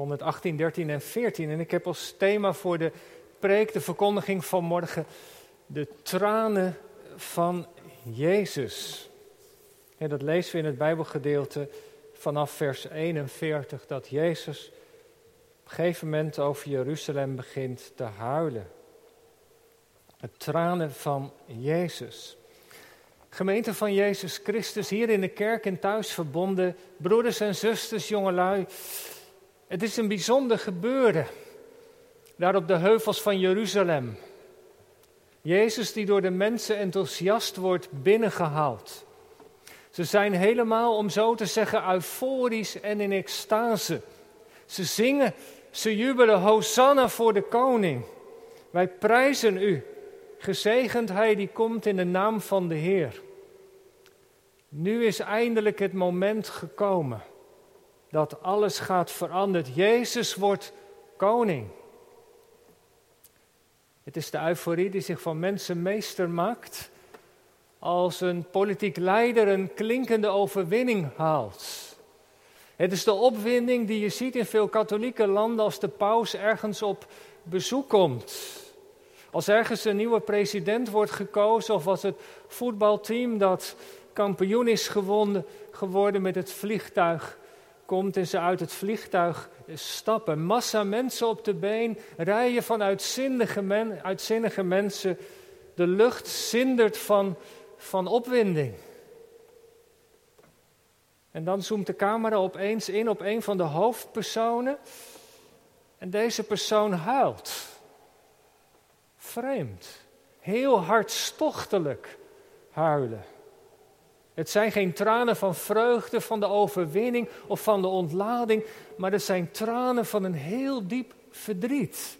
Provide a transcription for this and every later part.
118, 13 en 14. En ik heb als thema voor de preek, de verkondiging van morgen, de tranen van Jezus. En dat lezen we in het Bijbelgedeelte vanaf vers 41, dat Jezus op een gegeven moment over Jeruzalem begint te huilen. De tranen van Jezus. Gemeente van Jezus Christus, hier in de kerk en thuis verbonden, broeders en zusters, jongelui. Het is een bijzonder gebeuren, daar op de heuvels van Jeruzalem. Jezus die door de mensen enthousiast wordt binnengehaald. Ze zijn helemaal, om zo te zeggen, euforisch en in extase. Ze zingen, ze jubelen, Hosanna voor de koning. Wij prijzen u, gezegend hij die komt in de naam van de Heer. Nu is eindelijk het moment gekomen dat alles gaat veranderen. Jezus wordt koning. Het is de euforie die zich van mensen meester maakt als een politiek leider een klinkende overwinning haalt. Het is de opwinding die je ziet in veel katholieke landen als de paus ergens op bezoek komt. Als ergens een nieuwe president wordt gekozen of als het voetbalteam dat kampioen is gewonnen, geworden met het vliegtuig komt en ze uit het vliegtuig stappen. Massa mensen op de been, rijen van uitzinnige, men, uitzinnige mensen. De lucht zindert van, van opwinding. En dan zoomt de camera opeens in op een van de hoofdpersonen. En deze persoon huilt. Vreemd. Heel hartstochtelijk huilen. Het zijn geen tranen van vreugde, van de overwinning of van de ontlading, maar het zijn tranen van een heel diep verdriet.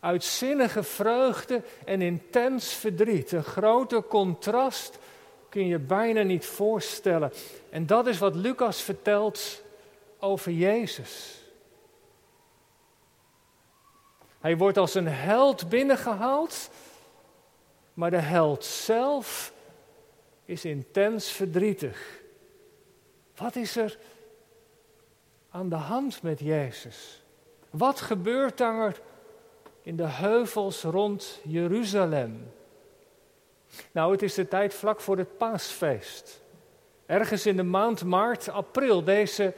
Uitzinnige vreugde en intens verdriet. Een groter contrast kun je bijna niet voorstellen. En dat is wat Lucas vertelt over Jezus. Hij wordt als een held binnengehaald, maar de held zelf is intens verdrietig. Wat is er aan de hand met Jezus? Wat gebeurt er in de heuvels rond Jeruzalem? Nou, het is de tijd vlak voor het paasfeest. Ergens in de maand maart, april, deze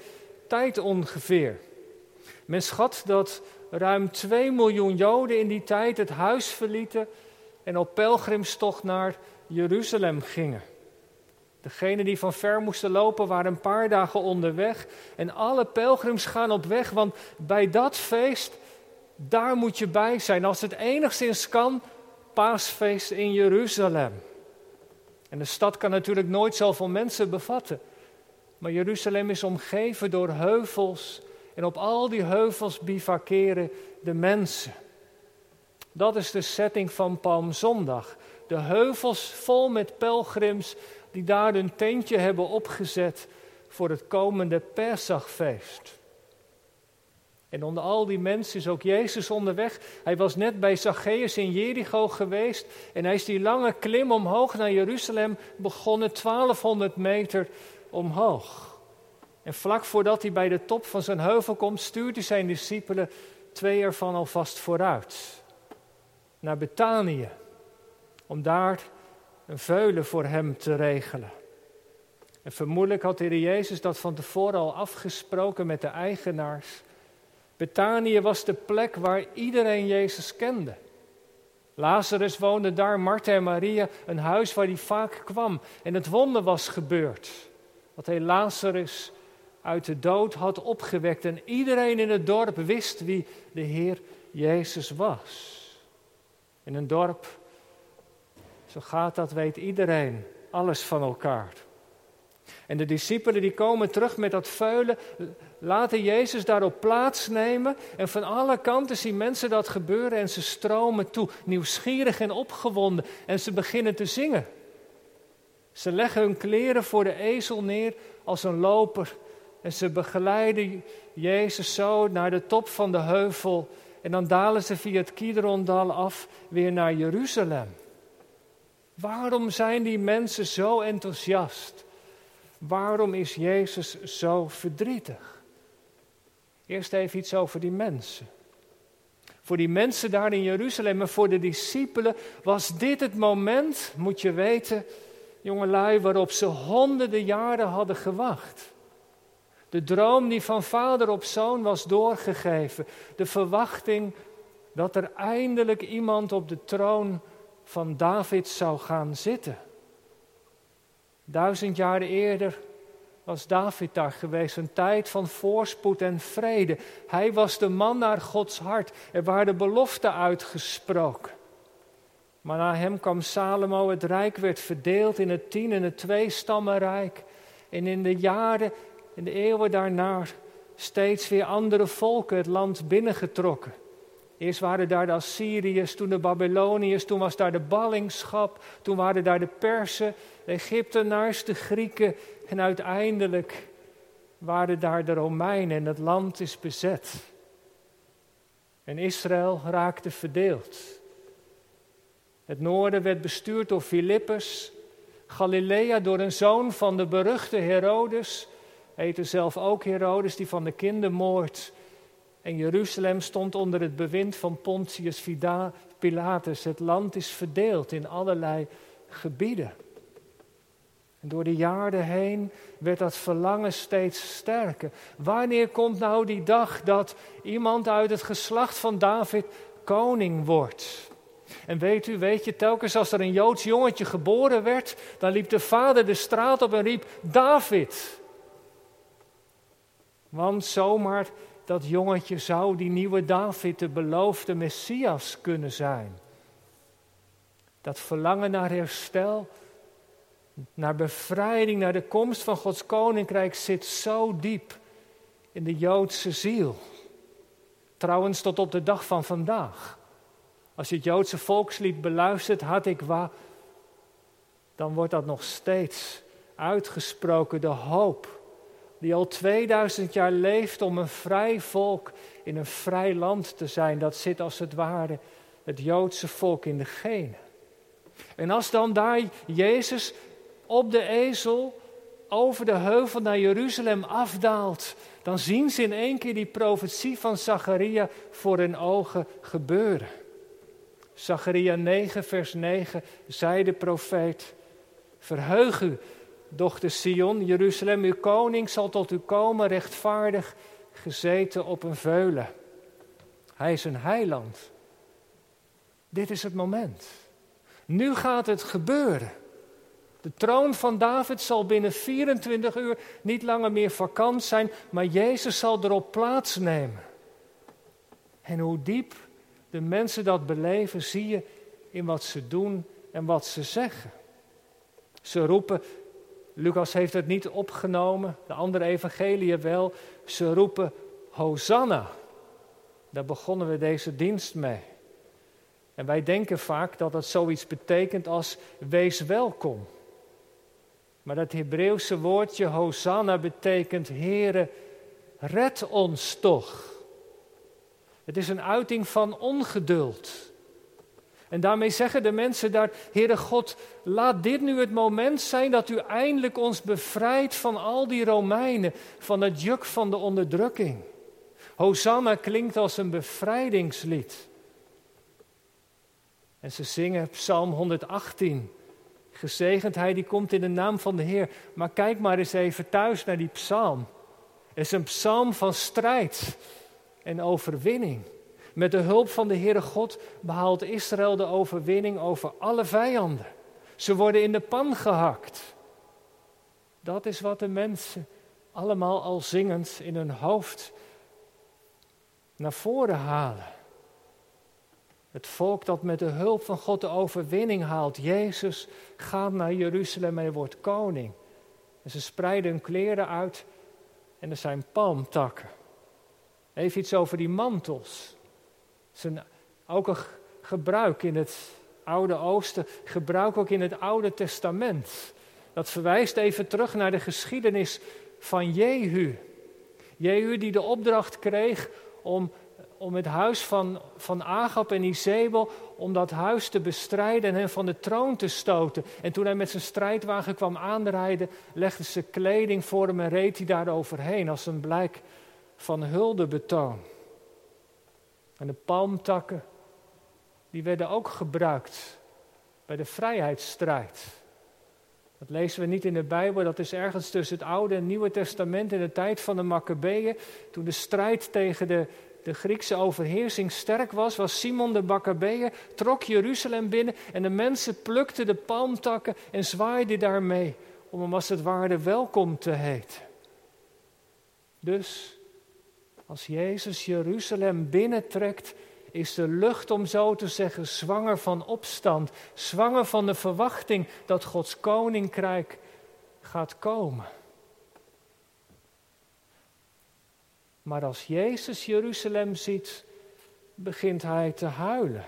tijd ongeveer. Men schat dat ruim 2 miljoen Joden in die tijd het huis verlieten en op pelgrimstocht naar Jeruzalem gingen. Degenen die van ver moesten lopen waren een paar dagen onderweg. En alle pelgrims gaan op weg, want bij dat feest, daar moet je bij zijn. Als het enigszins kan, paasfeest in Jeruzalem. En de stad kan natuurlijk nooit zoveel mensen bevatten. Maar Jeruzalem is omgeven door heuvels. En op al die heuvels bivakeren de mensen. Dat is de setting van Palmzondag. De heuvels vol met pelgrims die daar een tentje hebben opgezet voor het komende Pesachfeest. En onder al die mensen is ook Jezus onderweg. Hij was net bij Zacchaeus in Jericho geweest en hij is die lange klim omhoog naar Jeruzalem begonnen, 1200 meter omhoog. En vlak voordat hij bij de top van zijn heuvel komt, stuurt hij zijn discipelen twee ervan alvast vooruit. Naar Betanië. Om daar een veulen voor hem te regelen. En vermoedelijk had de Heer Jezus dat van tevoren al afgesproken met de eigenaars. Betanië was de plek waar iedereen Jezus kende. Lazarus woonde daar, Martha en Maria, een huis waar hij vaak kwam. En het wonder was gebeurd. Dat hij Lazarus uit de dood had opgewekt. En iedereen in het dorp wist wie de Heer Jezus was. In een dorp zo gaat dat, weet iedereen, alles van elkaar. En de discipelen die komen terug met dat veulen, laten Jezus daarop plaatsnemen. En van alle kanten zien mensen dat gebeuren en ze stromen toe, nieuwsgierig en opgewonden. En ze beginnen te zingen. Ze leggen hun kleren voor de ezel neer als een loper. En ze begeleiden Jezus zo naar de top van de heuvel. En dan dalen ze via het Kidrondal af weer naar Jeruzalem. Waarom zijn die mensen zo enthousiast? Waarom is Jezus zo verdrietig? Eerst even iets over die mensen. Voor die mensen daar in Jeruzalem en voor de discipelen was dit het moment, moet je weten, jongelui, waarop ze honderden jaren hadden gewacht. De droom die van vader op zoon was doorgegeven. De verwachting dat er eindelijk iemand op de troon van David zou gaan zitten. Duizend jaar eerder was David daar geweest, een tijd van voorspoed en vrede. Hij was de man naar Gods hart. Er waren beloften uitgesproken. Maar na hem kwam Salomo, het rijk werd verdeeld in het tien en het twee stammenrijk. En in de jaren, in de eeuwen daarna, steeds weer andere volken het land binnengetrokken. Eerst waren daar de Assyriërs, toen de Babyloniërs, toen was daar de ballingschap, toen waren daar de Persen, de Egyptenaars, de Grieken en uiteindelijk waren daar de Romeinen en het land is bezet. En Israël raakte verdeeld. Het noorden werd bestuurd door Filippus, Galilea door een zoon van de beruchte Herodes, heette zelf ook Herodes, die van de kindermoord en Jeruzalem stond onder het bewind van Pontius Pilatus. Het land is verdeeld in allerlei gebieden. En door de jaren heen werd dat verlangen steeds sterker. Wanneer komt nou die dag dat iemand uit het geslacht van David koning wordt? En weet u, weet je, telkens als er een Joods jongetje geboren werd, dan liep de vader de straat op en riep: David. Want zomaar dat jongetje zou die nieuwe David, de beloofde Messias, kunnen zijn. Dat verlangen naar herstel, naar bevrijding, naar de komst van Gods koninkrijk zit zo diep in de Joodse ziel. Trouwens, tot op de dag van vandaag. Als je het Joodse volkslied beluistert, had ik wa, dan wordt dat nog steeds uitgesproken, de hoop die al 2000 jaar leeft om een vrij volk in een vrij land te zijn. Dat zit als het ware het Joodse volk in de genen. En als dan daar Jezus op de ezel over de heuvel naar Jeruzalem afdaalt, dan zien ze in één keer die profetie van Zacharia voor hun ogen gebeuren. Zacharia 9, vers 9, zei de profeet: Verheug u, dochter Sion, Jeruzalem, uw koning zal tot u komen, rechtvaardig, gezeten op een veulen. Hij is een heiland. Dit is het moment. Nu gaat het gebeuren. De troon van David zal binnen 24 uur niet langer meer vakant zijn, maar Jezus zal erop plaatsnemen. En hoe diep de mensen dat beleven, zie je in wat ze doen en wat ze zeggen. Ze roepen Lucas heeft het niet opgenomen, de andere evangeliën wel. Ze roepen Hosanna. Daar begonnen we deze dienst mee. En wij denken vaak dat dat zoiets betekent als wees welkom. Maar dat Hebreeuwse woordje Hosanna betekent Heere, red ons toch. Het is een uiting van ongeduld. En daarmee zeggen de mensen daar, Heere God, laat dit nu het moment zijn dat u eindelijk ons bevrijdt van al die Romeinen, van het juk van de onderdrukking. Hosanna klinkt als een bevrijdingslied. En ze zingen Psalm 118. Gezegend hij die komt in de naam van de Heer. Maar kijk maar eens even thuis naar die psalm. Het is een psalm van strijd en overwinning. Met de hulp van de Heere God behaalt Israël de overwinning over alle vijanden. Ze worden in de pan gehakt. Dat is wat de mensen allemaal al zingend in hun hoofd naar voren halen. Het volk dat met de hulp van God de overwinning haalt. Jezus gaat naar Jeruzalem en wordt koning. En ze spreiden hun kleren uit en er zijn palmtakken. Even iets over die mantels zijn ook een gebruik in het Oude Oosten, gebruik ook in het Oude Testament. Dat verwijst even terug naar de geschiedenis van Jehu. Jehu die de opdracht kreeg om, om het huis van, van Agab en Izebel, om dat huis te bestrijden en hen van de troon te stoten. En toen hij met zijn strijdwagen kwam aanrijden, legde ze kleding voor hem en reed hij daar overheen als een blijk van huldebetoon. En de palmtakken, die werden ook gebruikt bij de vrijheidsstrijd. Dat lezen we niet in de Bijbel, dat is ergens tussen het Oude en Nieuwe Testament in de tijd van de Maccabeeën. Toen de strijd tegen de, de Griekse overheersing sterk was, was Simon de Maccabeeën, trok Jeruzalem binnen en de mensen plukten de palmtakken en zwaaiden daarmee om hem als het ware welkom te heten. Dus als Jezus Jeruzalem binnentrekt, is de lucht, om zo te zeggen, zwanger van opstand, zwanger van de verwachting dat Gods koninkrijk gaat komen. Maar als Jezus Jeruzalem ziet, begint hij te huilen.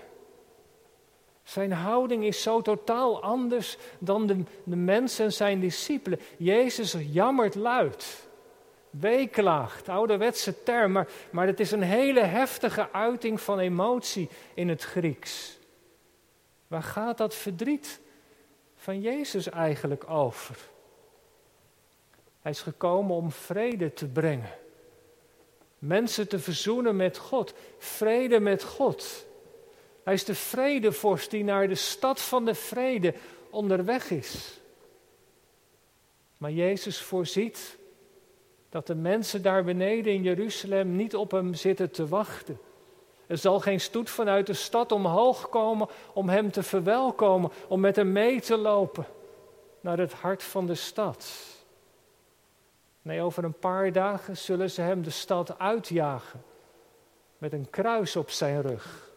Zijn houding is zo totaal anders dan de, de mensen en zijn discipelen. Jezus jammert luid weeklaagt, ouderwetse term, maar, maar het is een hele heftige uiting van emotie in het Grieks. Waar gaat dat verdriet van Jezus eigenlijk over? Hij is gekomen om vrede te brengen. Mensen te verzoenen met God. Vrede met God. Hij is de vredevorst die naar de stad van de vrede onderweg is. Maar Jezus voorziet dat de mensen daar beneden in Jeruzalem niet op hem zitten te wachten. Er zal geen stoet vanuit de stad omhoog komen om hem te verwelkomen, om met hem mee te lopen naar het hart van de stad. Nee, over een paar dagen zullen ze hem de stad uitjagen met een kruis op zijn rug.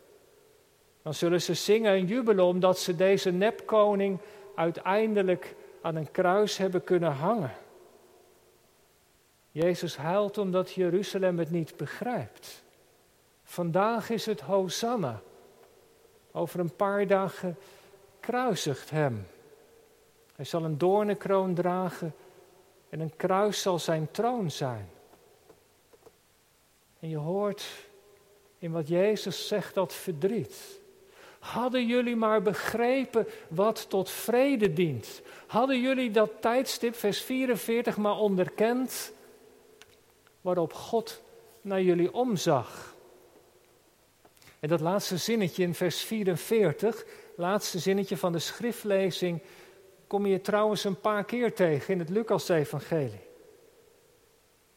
Dan zullen ze zingen en jubelen omdat ze deze nepkoning uiteindelijk aan een kruis hebben kunnen hangen. Jezus huilt omdat Jeruzalem het niet begrijpt. Vandaag is het Hosanna. Over een paar dagen kruisigt hem. Hij zal een doornenkroon dragen en een kruis zal zijn troon zijn. En je hoort in wat Jezus zegt dat verdriet. Hadden jullie maar begrepen wat tot vrede dient. Hadden jullie dat tijdstip, vers 44, maar onderkend waarop God naar jullie omzag. En dat laatste zinnetje in vers 44, laatste zinnetje van de schriftlezing, kom je trouwens een paar keer tegen in het Lucas-evangelie.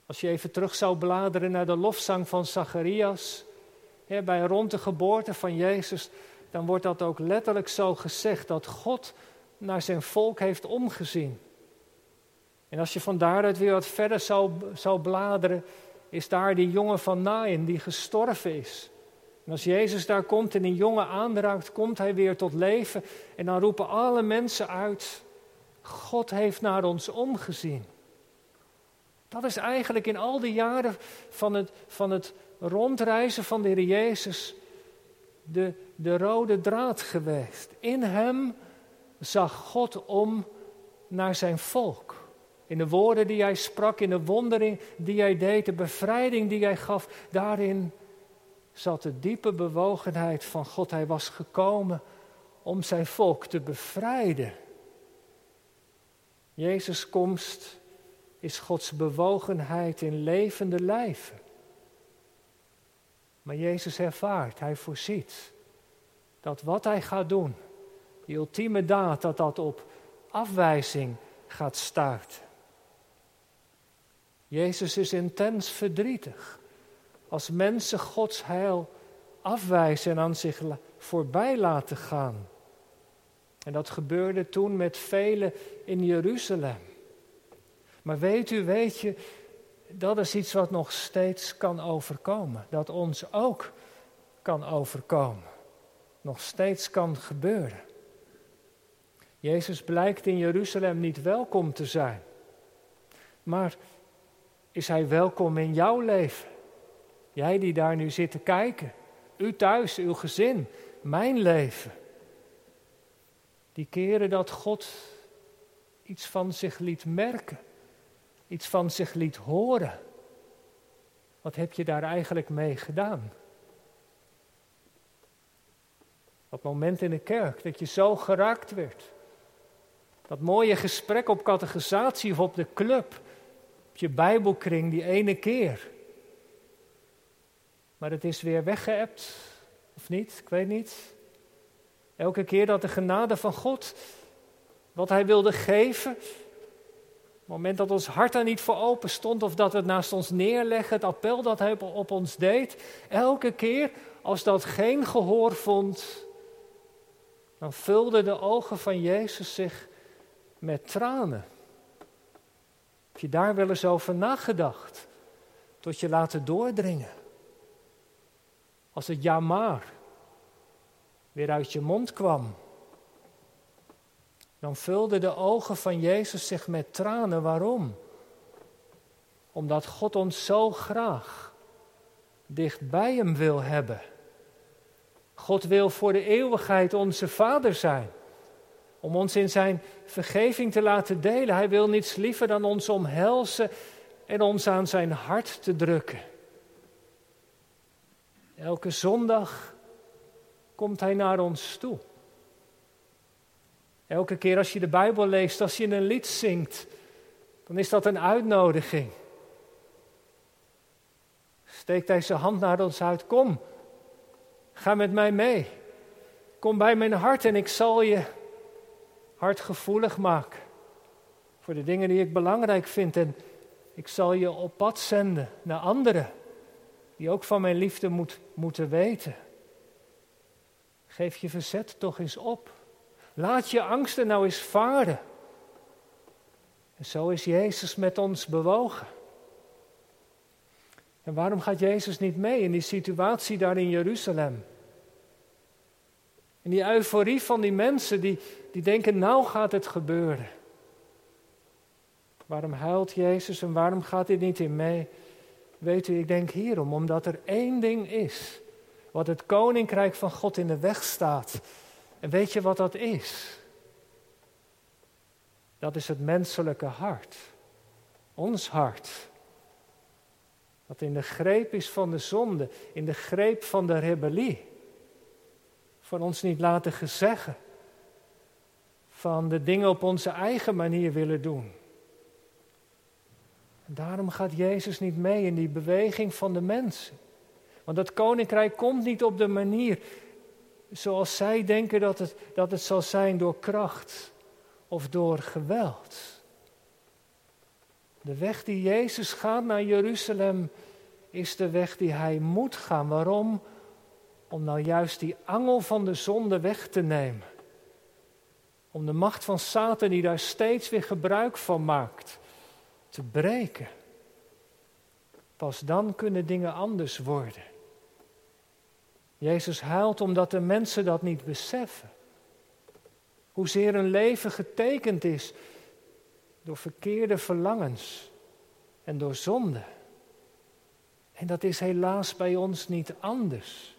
Als je even terug zou bladeren naar de lofzang van Zacharias, hè, bij rond de geboorte van Jezus, dan wordt dat ook letterlijk zo gezegd dat God naar zijn volk heeft omgezien. En als je van daaruit weer wat verder zou, zou bladeren, is daar die jongen van Nain die gestorven is. En als Jezus daar komt en die jongen aanraakt, komt hij weer tot leven. En dan roepen alle mensen uit, God heeft naar ons omgezien. Dat is eigenlijk in al die jaren van het, van het rondreizen van de Heer Jezus de, de rode draad geweest. In hem zag God om naar zijn volk. In de woorden die hij sprak, in de wondering die hij deed, de bevrijding die hij gaf, daarin zat de diepe bewogenheid van God. Hij was gekomen om zijn volk te bevrijden. Jezus' komst is Gods bewogenheid in levende lijven. Maar Jezus ervaart, hij voorziet dat wat hij gaat doen, die ultieme daad, dat dat op afwijzing gaat stuiten. Jezus is intens verdrietig als mensen Gods heil afwijzen en aan zich voorbij laten gaan. En dat gebeurde toen met velen in Jeruzalem. Maar weet u, weet je, dat is iets wat nog steeds kan overkomen. Dat ons ook kan overkomen. Nog steeds kan gebeuren. Jezus blijkt in Jeruzalem niet welkom te zijn. Maar is Hij welkom in jouw leven. Jij die daar nu zit te kijken, u thuis, uw gezin, mijn leven. Die keren dat God iets van zich liet merken, iets van zich liet horen. Wat heb je daar eigenlijk mee gedaan? Dat moment in de kerk dat je zo geraakt werd. Dat mooie gesprek op catechisatie of op de club je Bijbelkring die ene keer. maar het is weer weggeëpt, of niet? Ik weet niet. Elke keer dat de genade van God, wat Hij wilde geven, het moment dat ons hart er niet voor open stond of dat we het naast ons neerleggen, het appel dat Hij op ons deed, elke keer als dat geen gehoor vond, dan vulden de ogen van Jezus zich met tranen. Je daar wel eens over nagedacht? Tot je laten doordringen. Als het ja maar weer uit je mond kwam. Dan vulden de ogen van Jezus zich met tranen. Waarom? Omdat God ons zo graag dicht bij Hem wil hebben. God wil voor de eeuwigheid onze Vader zijn. Om ons in Zijn vergeving te laten delen. Hij wil niets liever dan ons omhelzen en ons aan Zijn hart te drukken. Elke zondag komt Hij naar ons toe. Elke keer als je de Bijbel leest, als je een lied zingt, dan is dat een uitnodiging. Steekt Hij zijn hand naar ons uit, kom, ga met mij mee. Kom bij mijn hart en ik zal je hart gevoelig maken voor de dingen die ik belangrijk vind. En ik zal je op pad zenden naar anderen die ook van mijn liefde moet, moeten weten. Geef je verzet toch eens op. Laat je angsten nou eens varen. En zo is Jezus met ons bewogen. En waarom gaat Jezus niet mee in die situatie daar in Jeruzalem? In die euforie van die mensen die, die denken, nou gaat het gebeuren. Waarom huilt Jezus en waarom gaat hij niet in mee? Weet u, ik denk hierom, omdat er één ding is wat het koninkrijk van God in de weg staat. En weet je wat dat is? Dat is het menselijke hart. Ons hart. Dat in de greep is van de zonde, in de greep van de rebellie. Van ons niet laten gezeggen. Van de dingen op onze eigen manier willen doen. En daarom gaat Jezus niet mee in die beweging van de mensen. Want dat koninkrijk komt niet op de manier zoals zij denken dat het, dat het zal zijn door kracht of door geweld. De weg die Jezus gaat naar Jeruzalem is de weg die hij moet gaan. Waarom? Om nou juist die angel van de zonde weg te nemen. Om de macht van Satan, die daar steeds weer gebruik van maakt, te breken. Pas dan kunnen dingen anders worden. Jezus huilt omdat de mensen dat niet beseffen. Hoezeer een leven getekend is door verkeerde verlangens en door zonde. En dat is helaas bij ons niet anders.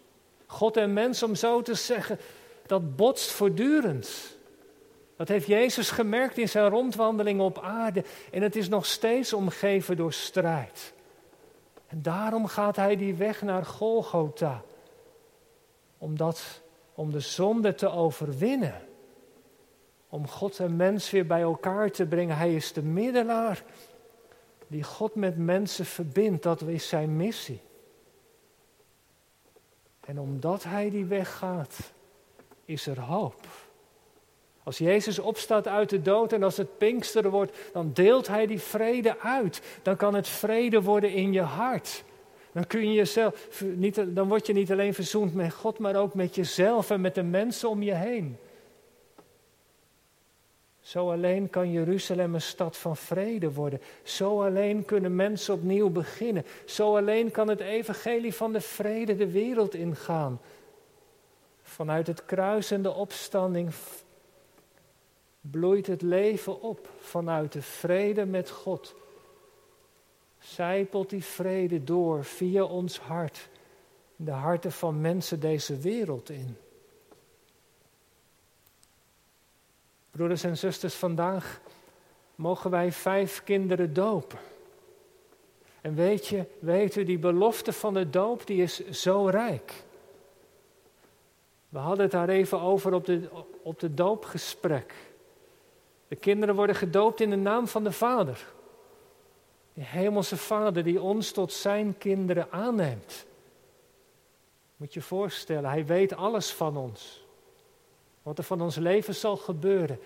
God en mens, om zo te zeggen, dat botst voortdurend. Dat heeft Jezus gemerkt in zijn rondwandeling op aarde. En het is nog steeds omgeven door strijd. En daarom gaat hij die weg naar Golgotha. Omdat, om de zonde te overwinnen. Om God en mens weer bij elkaar te brengen. Hij is de middelaar die God met mensen verbindt. Dat is zijn missie. En omdat hij die weg gaat, is er hoop. Als Jezus opstaat uit de dood en als het Pinksteren wordt, dan deelt Hij die vrede uit. Dan kan het vrede worden in je hart. Dan, kun je jezelf, niet, dan word je niet alleen verzoend met God, maar ook met jezelf en met de mensen om je heen. Zo alleen kan Jeruzalem een stad van vrede worden. Zo alleen kunnen mensen opnieuw beginnen. Zo alleen kan het evangelie van de vrede de wereld ingaan. Vanuit het kruis en de opstanding bloeit het leven op vanuit de vrede met God. Zijpelt die vrede door via ons hart, de harten van mensen deze wereld in. Broeders en zusters, vandaag mogen wij vijf kinderen dopen. En weet je, weet u, die belofte van de doop, die is zo rijk. We hadden het daar even over op de, op de doopgesprek. De kinderen worden gedoopt in de naam van de Vader. De hemelse Vader die ons tot zijn kinderen aanneemt. Moet je je voorstellen, hij weet alles van ons. Wat er van ons leven zal gebeuren.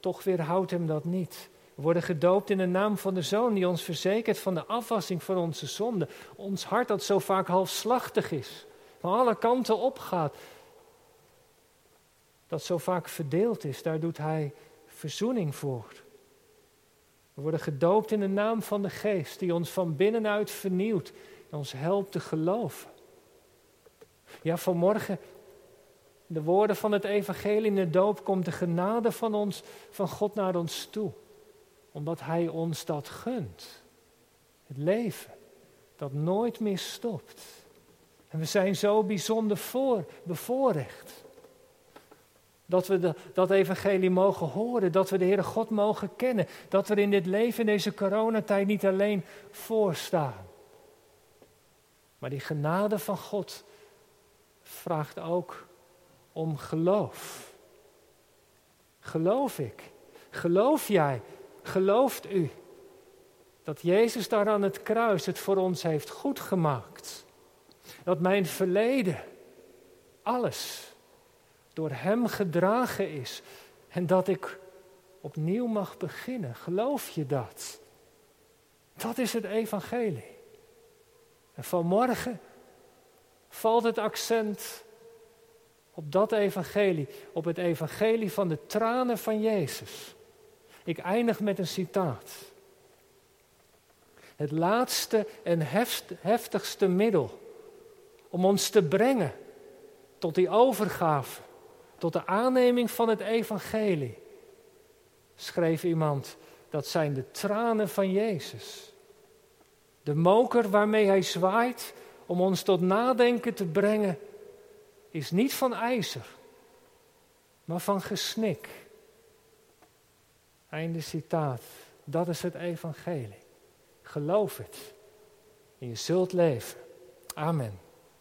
Toch weerhoudt hem dat niet. We worden gedoopt in de naam van de Zoon die ons verzekert van de afwassing van onze zonden. Ons hart dat zo vaak halfslachtig is, van alle kanten opgaat. Dat zo vaak verdeeld is, daar doet hij verzoening voor. We worden gedoopt in de naam van de Geest die ons van binnenuit vernieuwt en ons helpt te geloven. Ja, vanmorgen, de woorden van het evangelie in de doop komt de genade van ons, van God naar ons toe. Omdat Hij ons dat gunt. Het leven dat nooit meer stopt. En we zijn zo bijzonder voor, bevoorrecht. Dat we dat evangelie mogen horen, dat we de Heere God mogen kennen. Dat we in dit leven, in deze coronatijd, niet alleen voorstaan. Maar die genade van God vraagt ook om geloof. Geloof ik? Geloof jij? Gelooft u dat Jezus daar aan het kruis het voor ons heeft goed gemaakt? Dat mijn verleden, alles, door Hem gedragen is en dat ik opnieuw mag beginnen. Geloof je dat? Dat is het evangelie. En vanmorgen valt het accent op dat evangelie, op het evangelie van de tranen van Jezus. Ik eindig met een citaat. Het laatste en heftigste middel om ons te brengen tot die overgave, tot de aanneming van het evangelie, schreef iemand, dat zijn de tranen van Jezus. De moker waarmee hij zwaait om ons tot nadenken te brengen, is niet van ijzer, maar van gesnik. Einde citaat. Dat is het evangelie. Geloof het. En je zult leven. Amen.